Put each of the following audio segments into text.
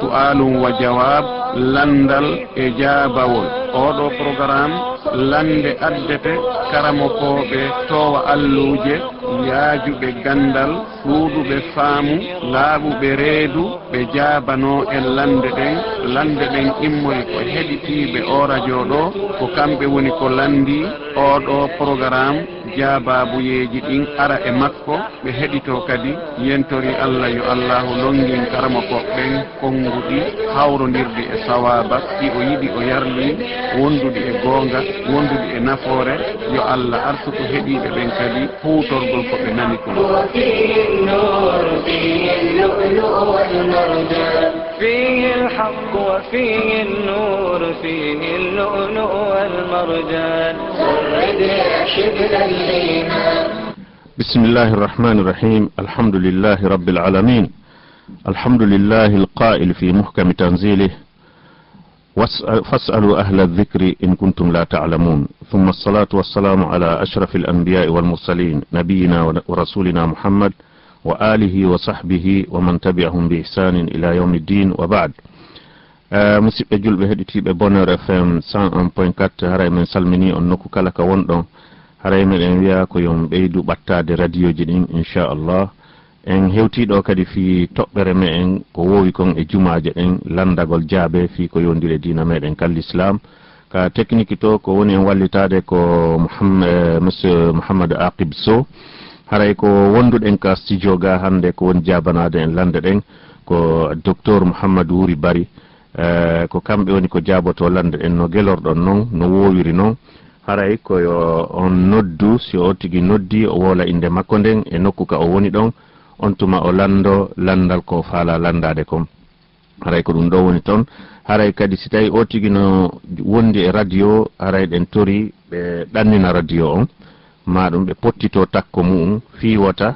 su'alum wa jawab landal e jaabawol. Oɗo programme lande addete karamokoɓe towa alluje yaajuɓe gandal ɗuuɗuɓe faamu laaɓuɓe reedu ɓe jaabano e lande ɗen. Lande ɗen immori ko heɗitiɓe o radio ɗo ko kamɓe woni ko landi. Oɗo programme jaababuyeeji ɗin ara e makko ɓe heɗito kadi yentori allah yo allahu longin karama koɓɓen konnguɗi hawrodirɗi e sawaba ɗi o yiɗi o yarli wondude e goonga wondude e nafoore yo allah artu ko ɓen kadi huutorgol ko ɓe nani kon فيه الحق وفيه النور فيه اللؤلؤ والمرجان. سرد يا شبل الإيمان بسم الله الرحمن الرحيم الحمد لله رب العالمين الحمد لله القائل في محكم تنزيله فاسألوا أهل الذكر إن كنتم لا تعلمون ثم الصلاة والسلام على أشرف الأنبياء والمرسلين نبينا ورسولنا محمد وآله وصحبه ومن تبعهم بإحسان إلى يوم الدين وبعد musidɓe julɓe heɗitiɓe bonheur fm 101.4 haray min salmini on nokku kala ka wonɗon haray meɗen wiya ko yon ɓeydu ɓattade radio ji ɗin inchallah en hewtiɗo kadi fi toɓɓere meɗen ko wowi kon e jumaje ɗen landagol jaabe fi ko yondire dina meɗen kal l'islam ka technique to ko woni en wallitade ko monsieur mouhamadou aqib sow haray ko wonduɗen ka studio ga hande ko woni jabanade en lande ɗen ko docteur mouhammadou wuri bari eh, ko kamɓe woni ko jaaboto lande ɗen no guelorɗon noon no wowiri noon haray koyo on noddu si o tigui noddi o wola inde makko nden e nokku ka o woni ɗon on tuma o lando landal ko faala landade kon haray ko ɗum ɗo woni toon. Haray kadi si tawi o tigui no wondi e radio haray ɗen tori ɓe ɗannina radio on. maɗum ɓe pottito takko muɗum fiwata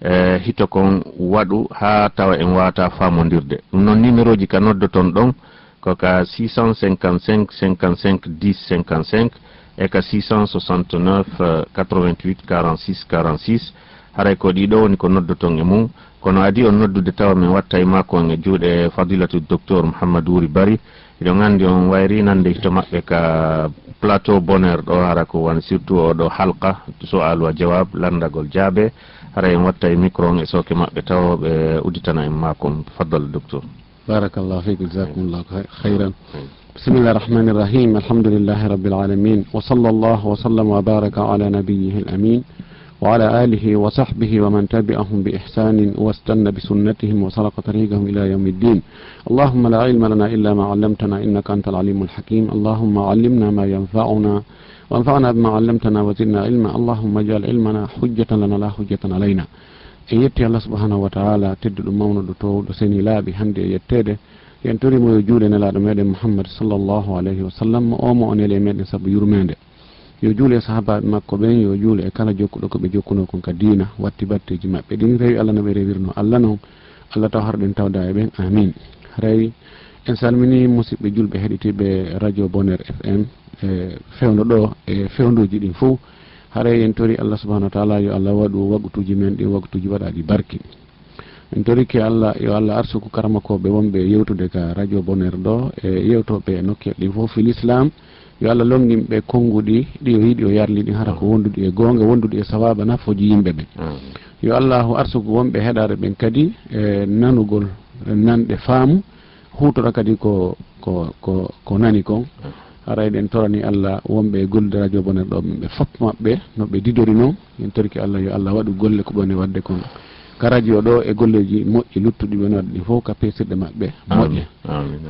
e hito kon waɗu ha tawa en wata famodirde. Ɗum noon numéro ji ka noddoton ɗon koka 655 55 10 55 e ka 669 88 46 46 haray ko ɗiɗo woni ko noddoton e mum. Kono adi on noddude tawa min watta e makon e juuɗe fadilatu docteur mouhammadou wuri bari iɗon gandi on wayri nande to maɓɓe ka plateau bonheur ɗo hara ko won surtout oɗo halqa. So wa jawab landagol jaabe. Hara en watta e micro on e soke maɓɓe tawa ɓe udditana en makom faddal docteur. Barakallah fik jasakumllahu hayran bisimillahi rahmani irrahim alhamdulillahi rabbil alamin wa sall llah wa sallam wa baraka ala nabiyihi l amin وعلى آله وصحبه ومن تبعهم بإحسان واستنى بسنتهم وسلق طريقهم إلى يوم الدين. اللهم لا علم لنا إلا ما علمتنا إنك أنت العليم الحكيم. اللهم علمنا ما ينفعنا وانفعنا بما علمتنا وزدنا علما. اللهم اجعل علمنا حجة لنا لا حجة علينا. en yetti allah subahanahu wa taala tedduɗo mawnuɗo towɗo seni laaɓi hannde e yettede yen torimo yo juuɗe nelaɗo meɗen mouhammad sallllahu alayhi wa sallam omo o nele e meɗen saabu yurmede yo juule e sahabaɓe makko ɓen yo juule e kala jokkuɗo koɓe jokkuno kon ka diina watti batteji maɓɓe. Ɗin rewi allah noɓe rewirno allah noon. Allah taw harɗen tawda e ɓen. Amin. Rewi en salmini musidɓe julɓe heɗitiɓe radio bonheur fm e fewno ɗo e fewdoji ɗin fo haray en tori allah subahanau wa taala yo allah waɗu waktuji men ɗin waktuji waɗaɗi barki en torike allah yo allah arsuku karamakoɓe wonɓe yewtude ka radio bonheur ɗo e yewtoɓe e nokkel ɗin fof fil islam. yo allah longin ɓe konnguɗi ɗi o yiiɗi o yarli ɗin hara ko mm. wonduɗi e goonga wonduɗi e sawaba nafoji yimɓe ɓe. Mm. Yo allahu arsugu wonɓe heɗare ɓen kadi e nanugol e nanɗe faamu hutora kadi ko ko ko ko nani kon. Mm. Ara eɗen torani allah wonɓe e gollude radio bonen ɗo ɓe fof maɓɓe noɓe didori noon. En torki allah yo allah waɗu golle ko ɓone wadde kon. ka radio ɗo e golleji moƴƴi luttuɗi wonorde ɗi fof ka pesirɗe maɓɓe moƴƴe.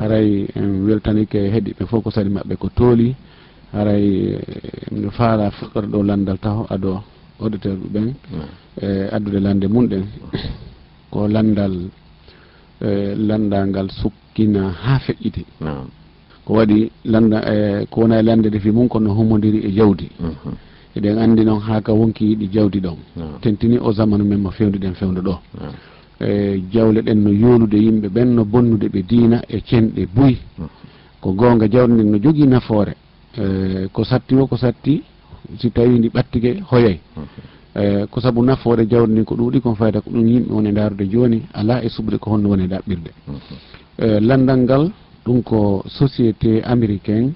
haray en weltanike heeɗiɓe fof ko sali maɓɓe ko tooli. Haray no faala fuɗɗorde ɗo landal taw ado auditeur ɓen e addude lande mumɗen ko landal e landangal sukkina ha feƴƴiti. Ko waɗi landa e ko wona e lande defi mum kono humodiri e jawdi. eɗen andi noon haa ka wonki yiɗi jawdi ɗon. Tentini o zamanu men mo fewduɗen fewdu ɗo. E jawle ɗen no yolude yimɓe ɓen no bonnude ɓe diina e cenɗe buyi ko gonga jawɗe nden no jogui nafoore e, ko satti o ko satti si tawi ndi ɓattike hoyoy e ko saabu nafoore jawdi ndi ko ɗuuɗi kon fayda ko ɗum yimɓe woni daarude joni ala e suɓde ko honno woni ɗaɓɓirde e, landal ngal ɗum ko société américain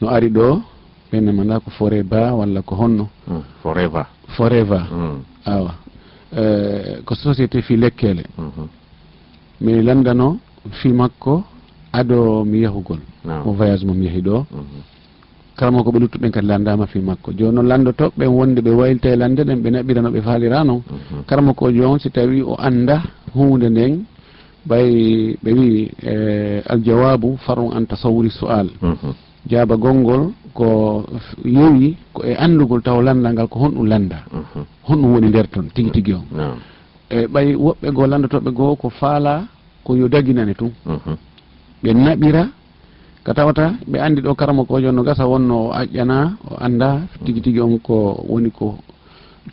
no ari ɗo ɓenne manda ko forêt ba walla ko honno. Forêt va forêt va awa. E, ko société fi lekkele. Hmm, hmm. Mi landano fi makko ado mi yahugol o voyage mom yahi ɗo. Hmm, Kalamo ko ɓe luttuɗen kadi landama fi makko. Joni noon landoto ɓen wonde ɓe waylita e lande ɗen ɓe naɓɓirano ɓe faalirano karamo ko jon si tawi o anda hunde nden ɓay ɓe wi e, aljawabu farun an tasawuri sual jaaba gonngol ko yowi ko e anndugol taw lanndal ngal ko honɗum lannda mhm. honɗum woni nder toon tigi tigi o e ɓay woɓɓe goo lanndotoɓe goo ko faala ko yo daginane tun mhm. ɓe naɓira ka tawata ɓe anndi ɗo karama kojo no gasa wonno o aƴƴana o annda tigi tigi on ko woni ko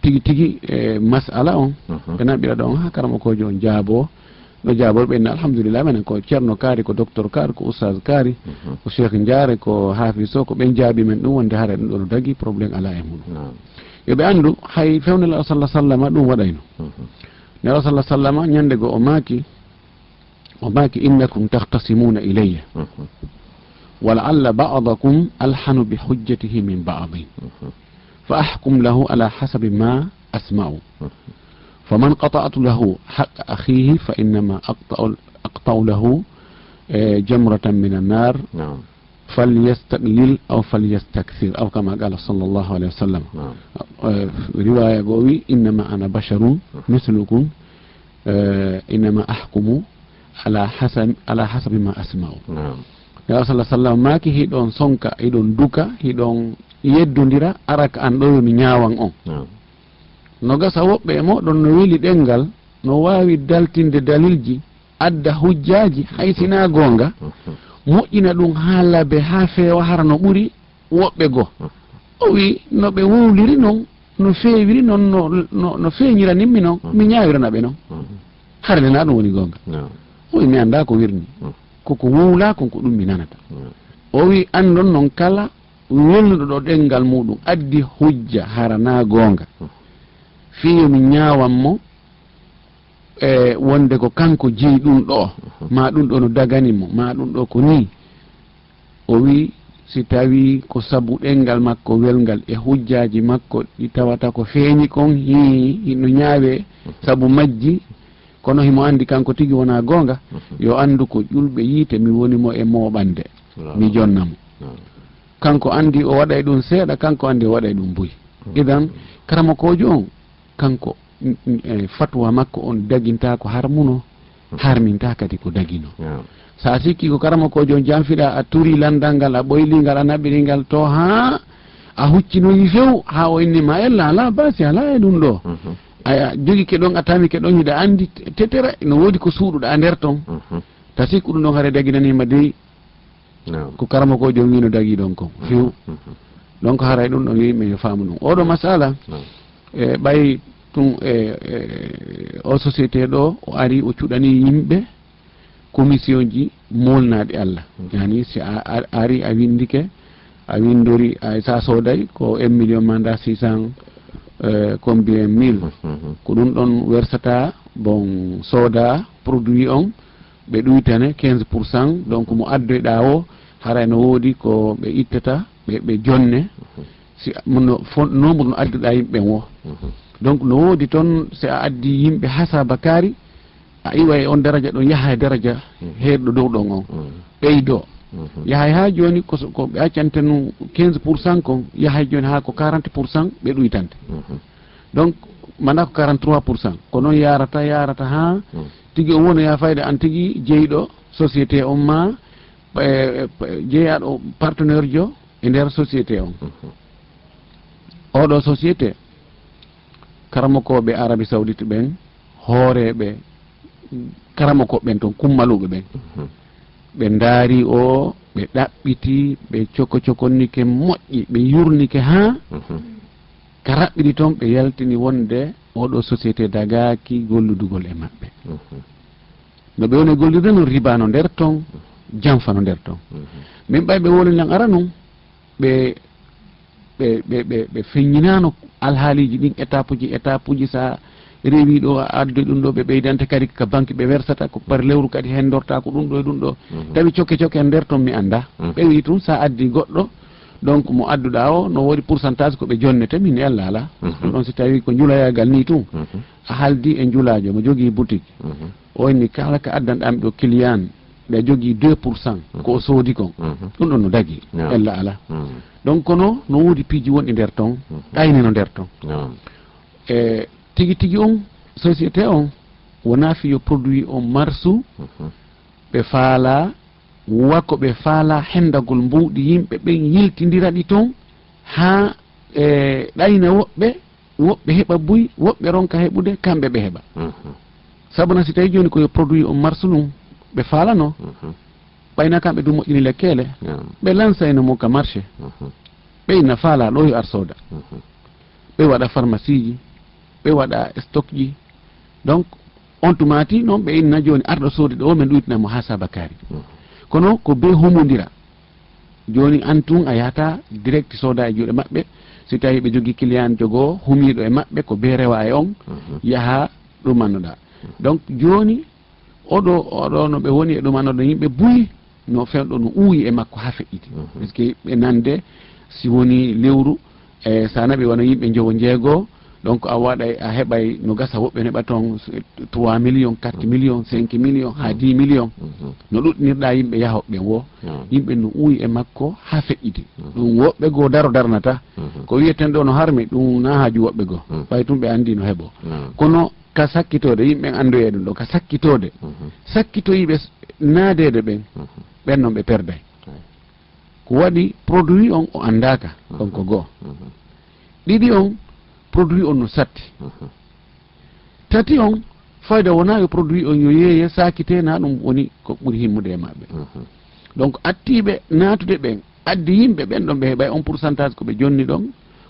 tigi tigi e masala on. Mhm. Ɓe naɓira ɗon ha karama kojo on jaabo no jaabor ɓenne alhamdulillah minen ko ceerno kaari ko docteur kaari ko oustage kaari Mhm. ko cheikh diare ko hafiz o ko ɓen jaabi men ɗum wonde haara ɗum ɗo no dagui probléme ala e muɗum Naam. yoɓe andu hay fewnel sallah sallama ɗum waɗayno Mhm. nela sallah sallama ñande go o maaki o maaki innakum tahtasimuna ilayya Mhm. ولعل بعضكم ألحن بحجته من بعض Mhm. فأحكم له على حسب ما أسمع فمن قطعت له حق أخيه فإنما أقطع, أقطع له جمرة من النار نعم. فليستقلل أو فليستكثر أو كما قال صلى الله عليه وسلم. نعم. رواية قوي إنما أنا بشر مثلكم إنما أحكم على حسب على حسب ما أسمع. نعم. ya sa sallam maki hiɗon sonka hiɗon duka hiɗon yeddodira araka an ɗo yomi ñawan on no gasa woɓɓe e moɗon no weli ɗengal no wawi daltinde dalilji adda hujjaji haysina gonga moƴƴina ɗum ha laabe ha feewa hara no ɓuuri woɓɓe goo o wi no ɓe wowliri noon no feewiri noon no no, no feeñiranimmi noon mm. mi ñawiranaɓe noon mm. harnena ɗum woni gonga o wi mi anda ko wirni. Mm. Koko wowla kon ko ɗum mi nanata. O wi andon noon kala welnuɗo ɗo ɗengal muɗum addi hujja harana gonga fiyo mi ñawanmo e wonde ko kanko jeeyi ɗum ɗo. Uh-huh. Ma ɗum ɗo no daganimo ma ɗum ɗo ko ni. O wi si tawi ko sabu ɗengal makko welngal e hujjaji makko ɗi tawata ko feeñi kon hi no ñaawe sabu majji. Kono himo andi kanko tigi wona gonga uh-huh. yo andu ko ƴulɓe yiite mi wonimo e moɓande mi jonnamo kanko andi o waɗay ɗum seeɗa kanko andi o waɗay ɗum boyi uh-huh. idan karama kojo on kanko e, fatwa makko on daginta ko harmuno hmm. harminta kadi ko dagino. Sa sikki ko karama ko jon janfiɗa a turi landal ngal a ɓoylingal a naɓiringal to ha a huccinoyi few ha o innima ella ala basi ala e ɗum ɗo. Mhm. Aya jogi keɗon a tami keɗon hiɗa andi tetere no woodi ko suuɗuɗa nder ton. Mhm. Ta sikku ɗum ɗon haare daginanima dey ko karama ko jon wino dagui ɗon kon mhm. few donc haray ɗum ɗon yimɓe yo faamu ɗum. Oɗo masala e ɓay tun e, e o société ɗo o ari o cuɗani yimɓe commission ji molnaɗe allah. Hmm. Yani si a ari a windike a windori sa sooday ko un million manda six cent e, combien mille. Hmm, hmm, ko ɗum ɗon wersata bon sooda produit on ɓe ɗuytane quinze pour cent donc mo addoyɗa o haray no woodi ko ɓe ittata ɓe jonne. si no nombre no adduɗa yimɓe ɓen o mhm. donc no woodi toon si a addi yimɓe ha sabakari a iwa e on daraja ɗon yaha e daraja mhm. heerɗo dow ɗon on mhm. ɓeydo yahay e ha joni ko ɓe accante no 15 pour cent kon yahay joni ha ko 40 e pour cent ɓe ɗoytante donc mana ko 43 pour cent. Ko noon yarata yarata ha tigui o wonoya fayde an tigui jeeyiɗo société on ma jeeyaɗo partenaire jo e nder société on oɗo société karamokoɓe arabi saoudite ɓen hooreɓe karamokoɓe ɓen toon kummaluɓe ɓen. Mhm. Ɓe ndaari o ɓe ɗaɓɓiti ɓe coko cokonnike moƴƴi ɓe yurnike ha mhm. ka raɓɓiɗi toon ɓe yaltini wonde oɗo société dagaki golludugol e maɓɓe. Mhm. No ɓe woni gollirde noon riba no nder toon janfa no nder ton. Min ɓay ɓe wolinan ara noon ɓe ɓe ɓe ɓe ɓe feññinano alhaaliji ɗin étape uji étape uji sa rewi ɗo adde ɗum ɗo ɓe ɓeydanta kadi ko banque ɓe wersata ko par lewru kadi hen dorta ko ɗum ɗo e ɗum ɗo. Mhm. Tawi cokke cokke en nder toon mi anda mhm. ɓewi tun sa addi goɗɗo donc mo adduɗa o no woodi pourcentage ko ɓe jonnete min e yalla ala. Mhm. Ɗum ɗon si tawi ko juulayagal ni tun a haaldi e juulajo mo jogui boutique. O inni kala ko addanɗami ɗo client. ɓe jogii deux pour cent ko o soodi kon. Mhm. Ɗum ɗon no dagi ella ala. Mm. Donc kono no woodi piiji wonɗi nder ɗayne mm. no nder ton. E tigi tigi on société on wona fiyo produit on marsu mhm. ɓe faala wako ɓe faala hendagol mbowɗi yimɓe ɓen yeltidira ɗi toon ha e ɗayna woɓɓe woɓɓe heɓa buy woɓɓe ronka heɓude kamɓe ɓe heɓa. Sabuna si tawi joni koyo produit on marsu ɗum ɓe faalano. Mhm. Ɓayna kamɓe du moƴƴini lekkele. Ɓe lansayno mum ka marché mhm. ɓe inna faala ɗo yo ar sooda mhm. ɓe waɗa pharmacie ji ɓe waɗa stock ji. Donc on tumati noon ɓe inna joni arɗo soodi ɗo min ɗuytinamo ha sabakari kono ko be humodira joni an tun a yahata direct sooda e juuɗe maɓɓe. Si tawi ɓe jogui client jogo humiɗo e maɓɓe ko be rewa e on. Yaha ɗumannoɗa donc joni oɗo oɗo no ɓe woni e ɗum anoɗo yimɓe buyi no fewɗo no uuyi e makko ha feƴƴiti. Mhm. Par ce que ɓe nande si woni lewru e sa naɓi wona yimɓe jowo jeegoo donc a waɗay a heɓay no gasa woɓɓe neɓa toon trois million quatre mhm. million cinq million ha dix million mhm. no ɗuɗɗinirɗa yimɓe yahoɓe wo. Yimɓe no uuyi e makko ha feƴƴiti. Ɗum woɓɓe goo daro darnata. Ko wiyeten ɗo no harmi ɗum na haaju woɓɓe goo. Ɓay tum ɓe andi no heɓo. Kono ka sakkitode yimɓe anndoye ɗum ɗo ka sakkitode. Mhm. Sakkitoyiɓe naadede ɓen mhm. ɓen noon ɓe perday ko waɗi produit on o anndaka mhm. on ko goo. Ɗiɗi on produit on no satti. Tati on fayda wona yo produit on yo yeeye sakitena ɗum woni ko ɓuuri himmude e maɓɓe. Donc attiɓe natude ɓen addi yimɓe ɓen ɗon ɓe heɓay on pourcentage ko ɓe jonni ɗon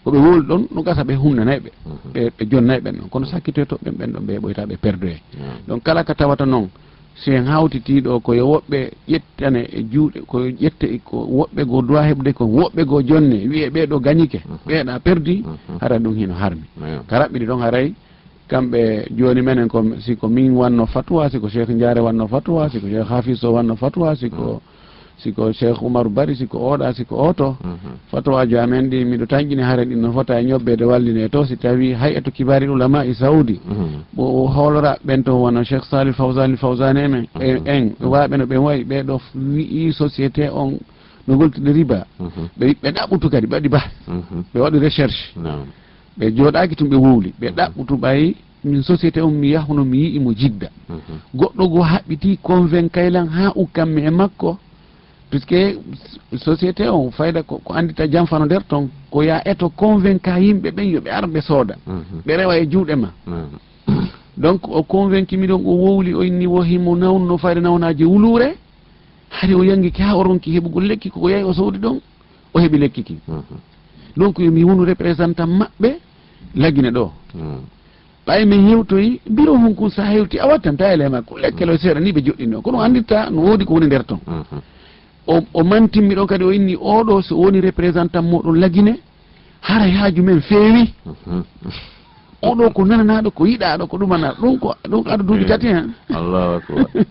koɓe wooli ɗon no gasa ɓe humnanayɓe mhm. ɓe ɓe jonnayi ɓen ɗon kono sakkitoyto ɓen ɓen ɗon ɓe ɓoyta ɓe perdoye donc kala ka tawata noon si en hawtitiɗo koyo woɓɓe ƴettane e juuɗe koyo ƴette ko woɓɓe goo duwa heɓde ko woɓɓe goo jonne wiye ɓeɗo gañike mhm. ɓeeɗa perdi mhm. hara ɗum hino harmi. Ko raɓɓiɗi ɗon haray kamɓe joni menen ko siko min wanno fatuwa siko cheikh diare wanno fatuwa siko cheikh hafis o wanno fatuwa siko mm. siko cheikh oumarou bari siko oɗa siko oto. Mhm. Fatawaji amen ɗi miɗo tañƴini haare ɗin noon fota e ñobbede walline to si tawi hay eto kibari ulama e i saoudi ɓo mhm. hoolora ɓen to wona cheikh salih fawsani fawsani emen e mhm. en waɓe no ɓen wayi ɓeɗo wi'i société on no goltude riba. Ɓe ɓe ɗaɓɓutu kadi ɓe waɗi bah ɓe waɗi recherche. Ɓe jooɗaki tum ɓe wowli ɓe ɗaɓɓutu ɓayi min société on mi yahuno mi yi'i mo jidda. Goɗɗo goo haɓɓiti convainque kaylan ha ukkanmi e makko puisque société o fayda ko andita janfano nder toon ko ya eto convainca yimɓe ɓen yooɓe ara ɓe sooda. Mhm. Ɓe rewa e juuɗe ma. Mhm. Donc o convaincu mi ɗon o wowli o inni wo himo nawnuno fayde nawnaji wuluure hari o yangiki ha o ronki heɓugo lekki koko yehi o soodi ɗon o heeɓi lekki ki mhm. donc yomi wonu représentant maɓɓe lagine ɗo. Ɓay min hewtoyi bureau hon sa hewti a wattan tayele e makko lekkelo seeɗa ni ɓe joɗɗini joɗɗino kono anditta no woodi ko woni nder toon o mantinmi ɗon kadi o inni oɗo so woni représentant moɗon lagine hara haaju men feewi. Oɗo ko nananaɗo ko yiɗaɗo ko ɗumana ɗum ko ɗum ko adda duuɓi eh, tati hen. Allahu akbar.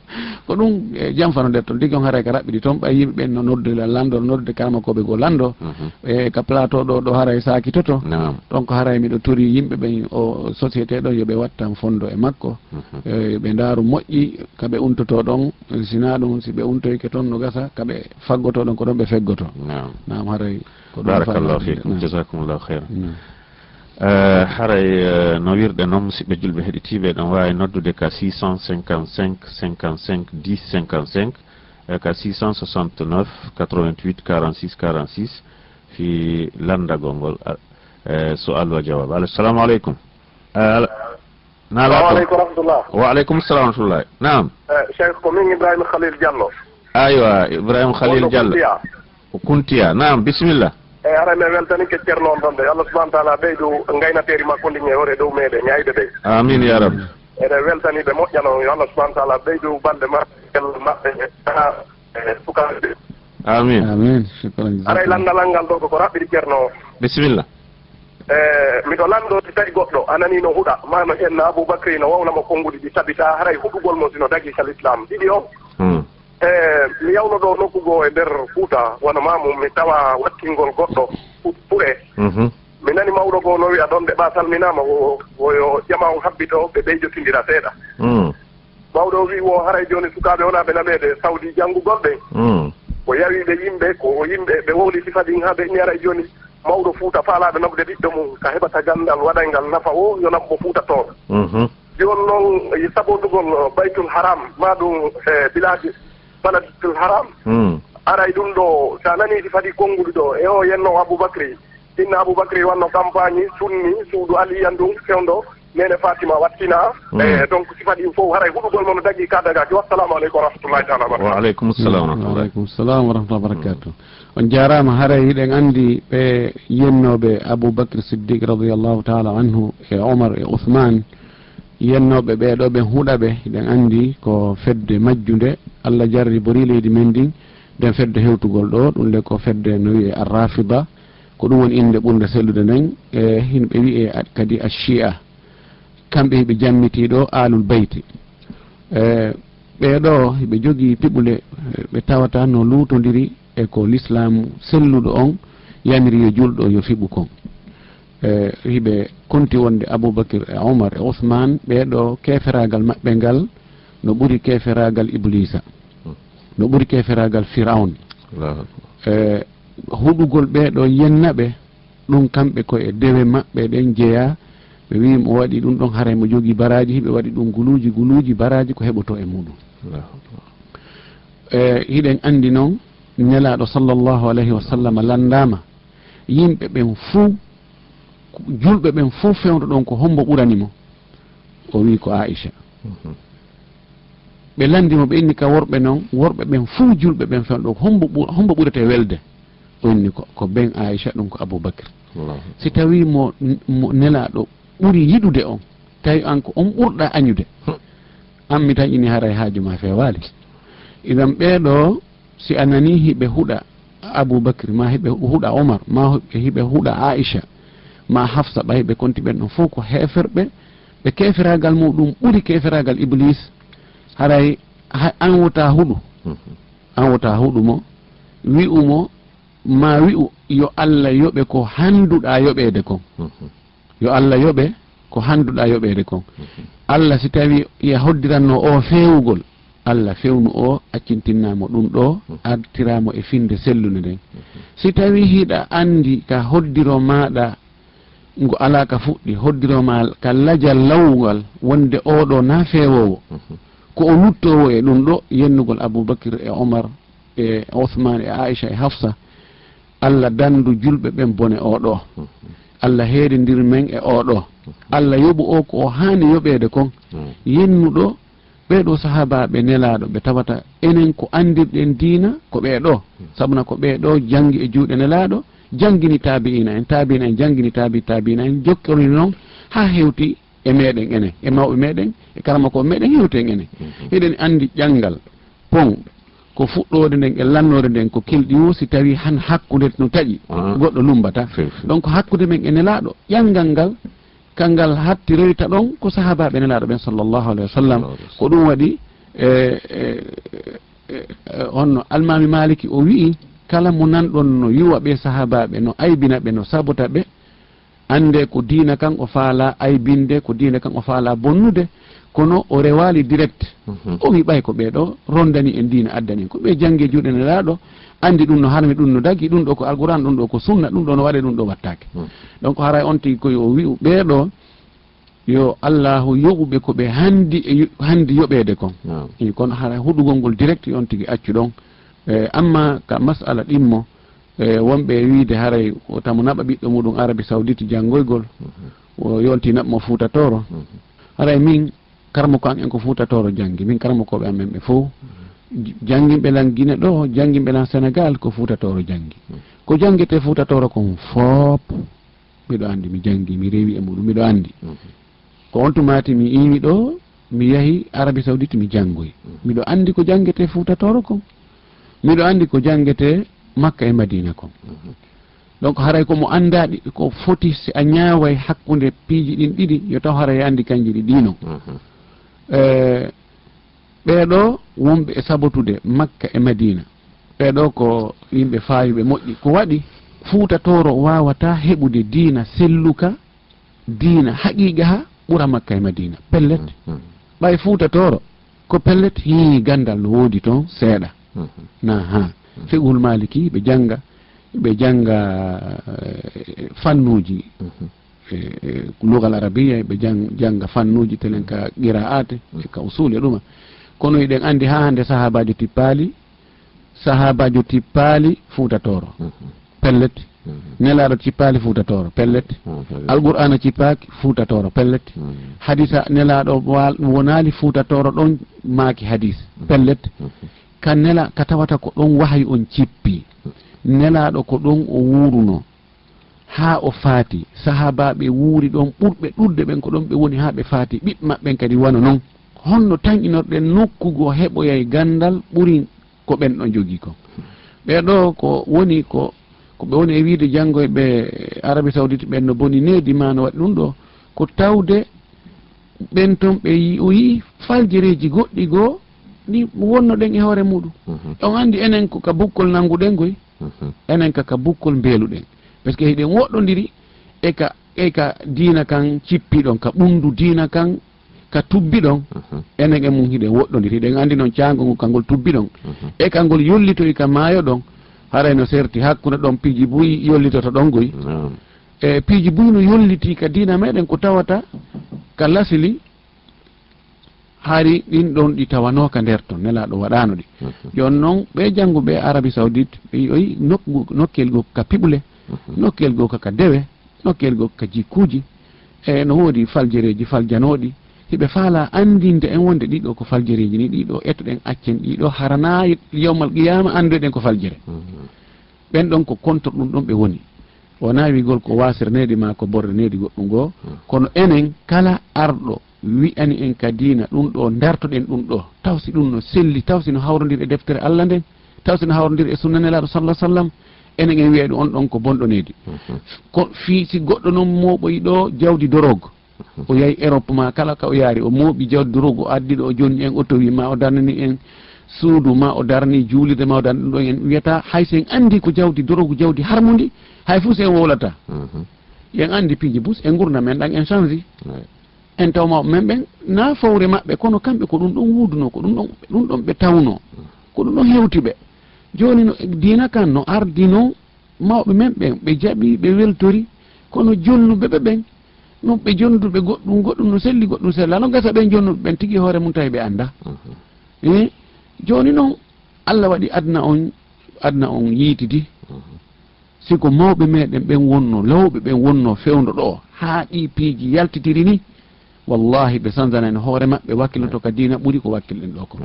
ko ɗum e jamfano nder toon liggi on haray e ka raɓɓiɗi toon ɓay yimɓe ɓen no noddola lanndo no nodde karama koɓe goo lanndo mhm. e ka plateau ɗo ɗo haray e sakitoto ɗon ko haray e miɗo tori yimɓe ɓen o société ɗon yooɓe wattan fondo e makko. Mhm. Ɓe ndaaru moƴƴi kaɓe untoto ɗon sina ɗum si ɓe untoyke toon no gasa kaɓe faggoto ɗon ko ɗon ɓe feggoto. Nam haray ko ɗum barakallahu fikum jasakumllahu heira Eh, haray eh, no wirɗe noon musidɓe julɓe heɗitiɓe eɗen wawi noddude ka 655 55 10 55 ka 669 88 46 46 fi landagol ngol e so allah jawab. Alo salamu aleykum eh, nalaaaleykum rahmatullah wa aleykum salam rahmatullahi nam cheikh ko min ibrahima khalil diallo. Aywa ibrahima khalil diallo. Kuntiya. Nam bisimilla eyyi arane weltani ke ceerno on tan de. Allah subahana taala ɓeydu gaynateri makko ndi hoore e dow meɗen ñayde de. Amin ya rabbi. Eɗen weltani ɓe moƴƴano. Yo allah subahana taala ɓeydu balɗe maɓɓel maɓɓe ha sukaɓe amin amin aray landalal ngal ɗo koko raɓɓiɗi ceerno o. Bisimilla e miɗo lanɗo si tawi goɗɗo anani no huɗa. Mano henna aboubacry no wawnamo konnguɗi ɗi tabita haray huɗugol mo sino dagi kal islam. Ɗiɗi o e mi yawno ɗo nokkugo e nder fuuta wona mamum mi tawa wattingol goɗɗo ɓure mhm. mi nani mawɗo goo no wiya ɗon ɓe ɓa salminama oyo ƴama on habbito ɓe ɓey jottidira seeɗa. Mm. Mawɗo wi wo haray joni sukaɓe wona ɓe nameede sawdi janngugonɓe ko mm. yawi ɓe yimɓe ko yimɓe ɓe wohliti kadi ha ɓe inni haray joni mawɗo fuuta faalaɓe naɓde ɓiɗɗo mum ka heɓata gandal waɗal nafa o yo naɓmo fuuta toon. Mhm. Joni noon sabondugol baytul haram maɗum e bilaaji baladul haram. Aray ɗum ɗo sa a nanidi fadi konnguɗi ɗo. E o yenno aboubacry. Inna aboubacry wanno campagne sunni suudu aliyan ɗum fewndo. Nene fatima wattina. E donc si faɗi fof haray huɗugol mono dagui kadagaki wassalamu aleykum wa rahmatullahi taala wabarakatu waaleykum salam waaleykum salam wa rahmatullah wabarakatu on jarama haray hiɗen andi ɓe yennoɓe aboubacry siddique radiallahu taala anhu e omar e ouhmane yennoɓe ɓeɗo ɓe huuɗaɓe hiɗen andi ko fedde majjude allah jarri bori leydi men ndin nden fedde hewtugol ɗo ɗum nde ko fedde no wiye arrafida ko ɗum woni inde ɓurde sellude nden e himɓe wiye kadi a chia kamɓe hiɓe jammitiɗo alul beyti e, ɓeɗo hiɓe jogii piɓule ɓe tawata no luutodiri e ko l'islam selluɗo on yamiri yo julɗo yo fiɓu kon. E, hiɓe konti wonde aboubacry e omar e ousmane ɓeɗo keferagal maɓɓe ngal no ɓuri keferagal iblisa no ɓuri keferagal firaun e huɗugol ɓeɗo yennaɓe ɗum kamɓe koye dewe maɓɓe ɗen jeeya ɓe wimo o waɗi ɗum ɗon haray mo jogii baraji hiɓe waɗi ɗum guluji guluji baraji ko heɓoto e muɗum. E hiɗen andi noon nelaɗo sallllahu alayhi wa sallam landama yimɓe ɓen fuu julɓe ɓen fuu fewdo ɗon ko hombo ɓuranimo o wi ko aicha ɓe landimo ɓe inni ka worɓe noon worɓe ɓen fuu julɓe ɓen fen ɗo hombo hombo ɓurete welde. O inni ko ko ben aicha ɗum ko aboubacry. Si tawi mo mo nelaɗo ɓuuri yiɗude on tawi an ko on ɓurɗa añude hmm. an mi tañini haray e haaju ma fewali idan ɓeeɗo si a nani hiɓe huɗa aboubacry ma hiɓe huɗa omar ma hiɓe huɗa aicha ma hafsa ɓa hiɓe konti ɓen ɗon fof ko heferɓe ɓe keferagal muɗum ɓuuri keferagal iblis haray an wota huɗu. Mhm. An wota huɗumo wi'umo ma wi'u yo allah yoɓe ko handuɗa yoɓede kon. Mhm. Yo allah yoɓe ko handuɗa yoɓede kon. Mhm. Allah si tawi ya hoddiranno o fewugol allah fewnu o accintinnamo ɗum ɗo artiramo e finde sellude nden. Si tawi hiɗa andi ka hoddiro maɗa ngo ala ka fuɗɗi hoddiroma ka lajal lawgal wonde oɗo na fewowo. ko o luttowo e ɗum ɗo yennugol aboubacry e omar e ousmane e aicha e hafsa allah dandu julɓe ɓen bone oɗo. Allah heeɗodir men e oɗo. Allah yoɓu o ko o hani yoɓede kon. Yennuɗo ɓeɗo sahabaɓe nelaɗo ɓe tawata enen ko andirɗen diina ko ɓeɗo sabuna ko ɓeɗo jangi e juuɗe nelaɗo jangini taabi'ina en taabi'ina en jangini tabi taabi'ina en jokkori noon ha hewti e meɗen enen e mawɓe meɗen e karama ko meɗen hewten enen mhm. eɗen andi ƴanggal pon ko fuɗɗode nden e lannode nden ko kelɗi o si tawi han hakkude no taƴi ah. goɗɗo lumbata. Donc hakkude men e nelaɗo ƴangal ngal kangal hatti rewita ɗon ko sahabaɓe nelaɗo ɓen sallllahu alayhi wa sallam. Ko ɗum waɗi e, e, e, e honno almami maliki o wi'i kala mo nanɗon no yuwa ɓe sahabaɓe no aybina ɓe no sabota ɓe ande ko diina kan o faala aybinde ko diina kan o faala bonnude kono o rewali direct. Mhm. O wiɓay ko ɓeɗo rondani en diina addani. En ko ɓe jangge juuɗe nelaɗo andi ɗum no harmi ɗum no dagi ɗum ɗo ko alquran ɗum ɗo ko sunna ɗum ɗo no waɗe ɗum ɗo wattake mhm. donc haray on tigi koye o wi ɓeɗo yo allahu yoɓuɓe ko ɓe handi handi yoɓede kon. I kono hara huɗugol ngol direct on tigi accu ɗon. E amma ka masala ɗimmo E, wonɓe wiide haray o tamo naɓa ɓiɗɗo muɗum arabi saudite janngoygol o yolti naɓmo fuutatoro. Haray min karma ko an en ko fuutatoro toro min karma koɓe amen ɓe fof. Jangginɓe lan guine ɗo jangginɓe lan sénégal ko fuutatoro janggi ko jangguete fuutatoro kon foop miɗo andi mi janggi mi rewi e muɗum miɗo andi ko on tumati mi iwi ɗo mi yahi arabi saudite mi janngoy miɗo andi ko jangguete fuutatoro kon. Miɗo andi ko jangguete makka e madina kon donc haray komo andaɗi ko foti si a ñaaway hakkude piiji ɗin ɗiɗi yo taw haray andi kanji ɗi ɗino mhm. eh, ɓeeɗo wonɓe e sabotude makka e madina. Ɓeeɗo ko yimɓe faayuɓe moƴƴi. Ko waɗi fuutatoro wawata heɓude diina selluka diina haqiqa ha ɓura makka e madina. Pellet. Mhm. Ɓay fuutatoro ko pellet hii gandal no woodi toon seeɗa. Mhm. Na haa. fiqhul maliki ɓe janga ɓe janga eh, fannuji mhm. eh, eh, lugal arabia ɓe janga fannuji telen ka qiraate e ka usul e ɗuma. Kono eɗen andi ha hande sahabajo tippali sahabajo tippali fuutatoro mhm. pellet mhm. nelaɗo cippali fuutatoro pellet alqur'ana cippaaki fuuta toro pellet hadisa nelaɗo wonaali fuuta toro ɗon maaki hadis pellet ka nela ka tawata ko ɗon wahayi on cippi. Nelaɗo ko ɗon o wuruno. Ha o faati sahabaɓe wuuri ɗon ɓurɓe ɗurde ɓen ko ɗon ɓe woni ha ɓe faati. Ɓiɓɓe maɓɓen kadi wano noon honno tanƴinorɗen nokkugo heɓoyay e gandal ɓuri ko ɓen ɗon jogii ko. Ɓeɗo ko woni ko koɓe woni e wiide janngo e ɓe arabi saoudite ɓen no boni needi ma no waɗi ɗum ɗo. Ko tawde ɓen toon ɓe o yii faljereji goɗɗi goo ɗi wonnoɗen e hoore muɗum. Mhm. On andi enen ko ka bukkol nanguɗen koy mhm. enen ka ka bukkol mbeeluɗen. Par ce que hiɗen woɗɗodiri e ka e ka diina kan cippiɗon ka ɓundu diina kan ka tubbiɗon mhm. enen e mum hiɗen woɗɗodiri hiɗen andi noon caango ngol kangol tubbiɗon. E kangol yollitoy ka maayo ɗon haray no serti hakkude ɗon piiji buy yollitoto ɗon goy e piiji buy no yolliti ka diina meɗen ko tawata ka lasili haari ɗin ɗon ɗi tawanoka nder ton nelaɗo waɗano ɗi. Mhm. Joni noon ɓe jannguɓe arabie saoudite ɓe yoyi nokkel go ka piɓule mhm. nokkel go kaka dewe nokkel go ka jikkuji e no woodi faljereji faljanoɗi hiɓe faala andinde en wonde ɗiɗo ko faljereji ni ɗiɗo ettoɗen accen ɗiɗo harana yawmal qiyama anduɗen ko faljere mhm. ɓen ɗon ko contre ɗum ɗon ɓe woni. Wona wigol ko wasirnede ma ko bornede goɗɗum goo kono enen kala arɗo wi'ani en ka diina ɗum ɗo dartoɗen ɗum ɗo. Taw si ɗum no selli taw sino hawrodir e deftere allah nden taw sino hawrodir e sunnanelaɗo sallah sallam enen en wiya ɗo on ɗon ko bonɗonede mhm. ko fi si goɗɗo noon moɓoyi ɗo jawdi dorogue mhm. o yahi europe ma kala ka o yaari o mooɓi jawdi dorogue o addi ɗo jonni en auto wi ma o darnani en. Suudu ma o darni juulirde ma o darni ɗum ɗon en wiyata hay en andi ko jawdi dorogue jawdi harmudi hay fof sen wolata yen mhm. andi piiji bus e gurna men ɗan en change en taw mawɓe men ɓen na fawre maɓɓe kono kamɓe ko ɗum ɗon wuduno ko ɗum ɗon ɗum ɗon ɓe tawno ko ɗum ɗon hewti ɓe. Joni no dina kan no ardino mawɓe men ɓen ɓe jaaɓi ɓe weltori kono jonnuɓe ɓe ɓen noon ɓe jonduɓe goɗɗum goɗɗum no selli goɗɗum sella no gasa ɓen jonnuɓe ɓen tigui hoore mum tawi ɓe anda mhm. e eh? joni noon allah waɗi adna on adna on yiitidi. Siko mawɓe meɗen ɓen wonno lawɓe ɓen wonno fewdo ɗo ha ɗi piiji yaltitiri ni wallahi ɓe sandanani hoore maɓɓe wakkilloto ka dina ɓuuri ko wakkilɗen ɗo ko.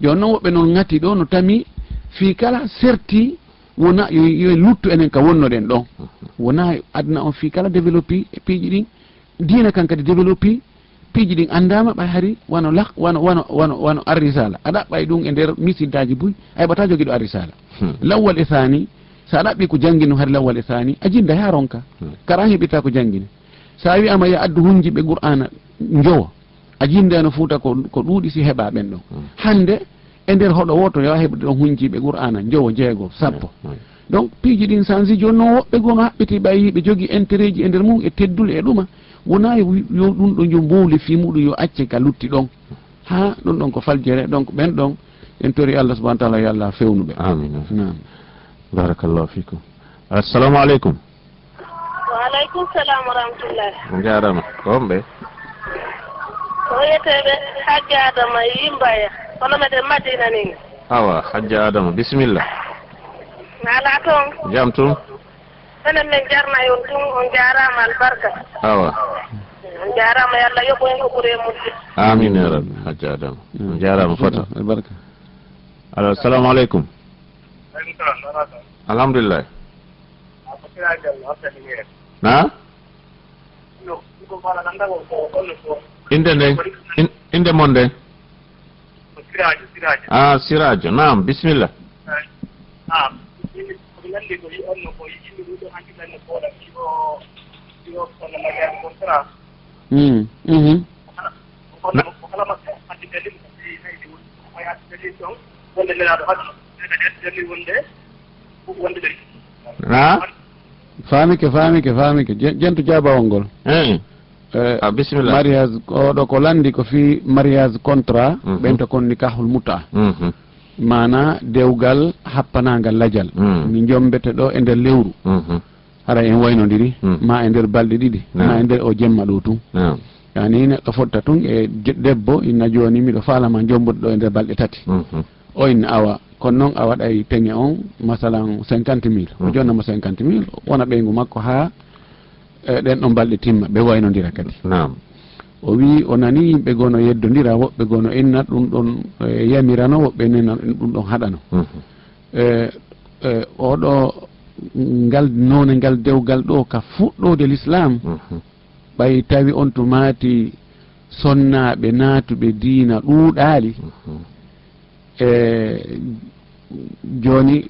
Joni noon woɓɓe noon gati ɗo no tami fi kala serti wona yo luttu enen ka wonnoɗen ɗon mm-hmm. wona adna on fi kala développé e piiji ɗin dina kan kadi développé piiji ɗin andama ɓay hari wano lak wano wano wano wano arrisala. A ɗaɓɓay ɗum e nder misiltaji boyi a heɓata jogiɗo arrisala. Hmm. Lawwal e thani sa ɗaɓɓi ko janngino hari lawwal e thani a jinda ha ronka. Hmm. Kara hiɓita ko janngini sa wiyama yo addu hunji ɓe qur'ana jowa a jindeno fuuta ko ko ɗuuɗi si heɓa ɓen ɗon hmm. hande e nder hoɗo woto yo heɓde ɗon hunjiɓe qur'ana jowo jeego sappo. Hmm, hmm. Donc piiji ɗin sansi joni noon woɓɓe gono haɓɓiti ɓayi ɓe jogui intérêt ji e nder mum e teddule e ɗuma wona yo ɗum ɗo jo mbowli fi muɗum yo acce ka lutti ɗon. Ha ɗum ɗon ko faljere donc ɓen ɗon en tori allah subahana taala yo allah fewnuɓe amin barakallahu fikum assalamu aleykum. waaleykum salam wa rahmatullah jarama ko homɓe ko wiyeteɓe hajji adama e yimbaya. Kono meɗen madina ni awa hajja adama bisimilla. Ala toon jam tum? Enen min jarna on tum on jarama albarka. Awa. On jarama yo allah yoɓo en hoɓɓure e mudde amin ya rabbi hajja adama. On jarama fota albarka. Alo assalamu aleykum. Alhamdulillah. na? Inde nden inde mon nden a sirajo nam bisimilla wonde nde naɗo hadde wonde wonde ha faamike faamike faamike. Jentu jabawol ngol. Hmm. Eh, ah, Bisimilla mariage oɗo ko landi ko fi mariage contrat mhm. ɓen to kon nikahul muta mana mhm. dewgal happanagal lajal. Hmm. Mi jombete ɗo e nder lewru. Mhm. Hara en waynodiri. Hmm. Ma e nder balɗe ɗiɗi. Ma e nder o jemma ɗo tun yani neɗɗo fotta tun e debbo inna joni miɗo falama jombude ɗo e nder balɗe tati. O inna awa kono noon a waɗay peŋe on masalan cinquante mille. O mm. jonnamo cinquante mille wona ɓeygu makko ha e, ɗen ɗon balɗe timma ɓe waynodira kadi. Nam o wi o nani yimɓe gono yeddodira woɓɓe gono innat ɗum ɗon e, yamirano woɓɓe nena ɗum ɗon haɗano. Mm-hmm. E, oɗo ngal none ngal dewgal ɗo ka fuɗɗode l'islam. Mm-hmm. Ɓay tawi on to maati sonnaɓe naatuɓe diina ɗuuɗaali. Mm-hmm. e joni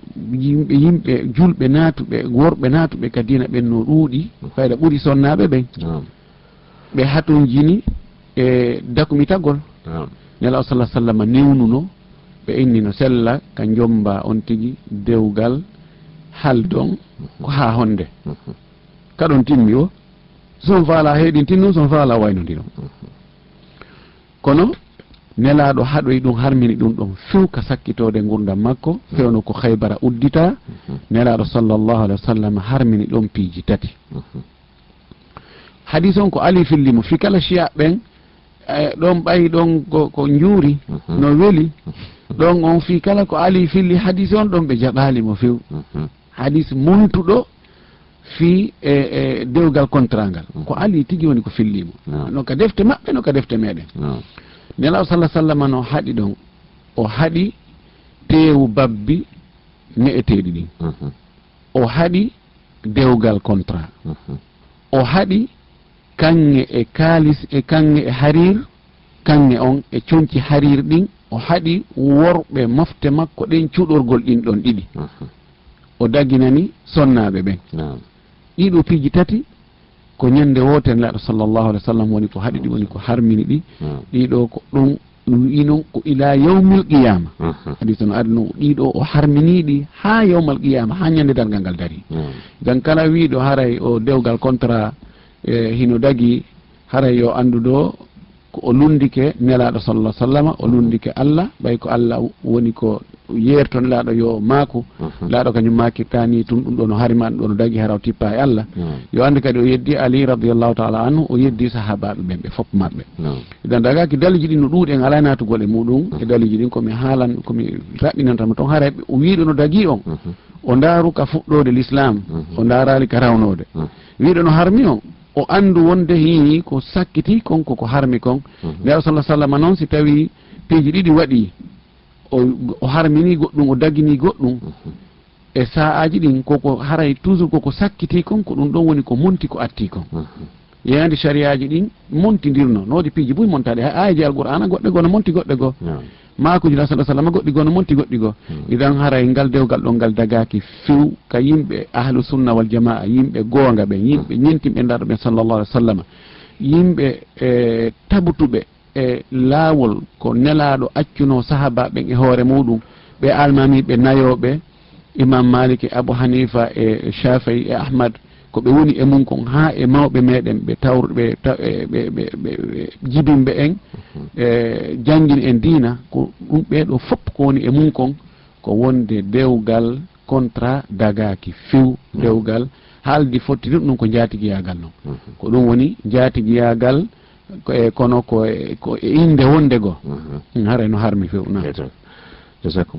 yimɓe yimɓe julɓe naatuɓe worɓe naatuɓe ka dina ɓen no ɗuuɗi fayda ɓuuri sonnaɓe ɓen ɓe haton jini e dakumi dakumitagol nela o sala sallam newnuno ɓe innino sella ka jomba on tigi dewgal haldon ko ha honde. Kaɗon timmi o. Son faala heeɗin tinnum son faala waynodino. Kono nelaɗo haɗoy ɗum harmini ɗum ɗon few ka sakkitode gurdam makko fewno ko haybara uddita mhm. nelaɗo sallllahu alih wa sallam harmini ɗon piiji tati. Mhm. Hadis on ko ali fillimo fi kala chiya ɓen e, ɗon ɓayi ɗon ko juuri mhm. no weli. Ɗon on fi kala ko ali filli hadis on ɗon ɓe jaɓalimo few hadis montuɗo fi e, e dewgal contrat ngal ko ali tigi woni ko fillimo no. Ka defte maɓɓe no ka defte meɗen nelaw sallah sallam no haɗi ɗon. O haɗi teewu babbi ne'eteeɗi ɗin mhm. o haɗi dewgal contrat. Mhm. O haɗi kanŋe e kaalis e kanŋe e harir kanŋe on e coñci harir ɗin. O haɗi worɓe mofte makko ɗen cuɗorgol ɗin ɗon ɗiɗi. Mhm. O daginani sonnaɓe ɓen ɗiɗo piiji tati ko ñande woote laɗo sallllahu alih w sallam woni ko haɗi ɗi woni ko harmini ɗi. Hmm. Ɗiɗo ko ɗum wi noon ko ila yawmil qiyama. Hmm. Hadis no ari noon ɗiɗo o harminiɗi ha yawmal qiyama ha ñande dargal ngal daari dan hmm. kala wiɗo haray o dewgal contrat e hino dagui haray yo andu ɗo ko o lundike nelaɗo sallah sallama o lundike allah ɓay ko allah woni ko yerto nelaɗo yo maako mhm. laaɗo kañum makirta ni tum ɗum ɗo no ɗum ɗo no dagi o tippa e allah. Mhm. Yo andi kadi o yeddi ali radiallahu taala anhu o yeddi sahabaɓe ɓen ɓe fof maɓɓe. Mhm. Idan dagaki daliji ɗin no ɗuuɗi en ala natugol e muɗum e daliji ɗin komi haalan komi raɓɓinantama toon haara o wiiɗo no dagi on. O ndaaru ka fuɗɗode l'islam o ndaarali ka rawnode wiiɗo no harmi o o andu wonde hini ko sakkiti konko ko harmi kon. Mhm. Nde aw sala sallam noon si tawi piiji ɗiɗi waɗi o harmini goɗɗum o dagini goɗɗum mhm. e sa'aji ɗin koko haray toujours koko sakkiti kon ko ɗum ɗon woni ko monti ko atti kon. Mhm. Yeyande sariyaji ɗin montidirno nowodi piiji buy montaɗe ha ayaji alqur'ana goɗɗe goo no monti goɗɗe goo. makuji rasul sallam goɗɗi goo no monti goɗɗi goo. Hmm. Idan haray ngal dewgal ɗon ngal dagaki few ka yimɓe ahlu sunna wal jamaa yimɓe goonga ɓe yimɓe hmm. ñentimɓe ndaɗoɓe sallllahu alih w sallam yimɓe e tabutuɓe e laawol ko nelaɗo accuno sahaba ɓen e hoore muɗum ɓe almamiɓe nayoɓe imam malik e abou hanifa e shafii e ahmad ko ɓe woni e mum kon ha e mawɓe meɗen ɓe tawrɓe ɓe e, jibinɓe en mhm. e jangguini en diina ko ɗum ɓeɗo foof ko woni e mum kon ko wonde dewgal contrat dagaki few mhm. dewgal haaldi fottiri ɗum ko jatigiyagal noon mhm. ko ɗum woni jatigiyagal e kono ko e, e inde wonde goo. Hara no harmi few na. Jasakumullah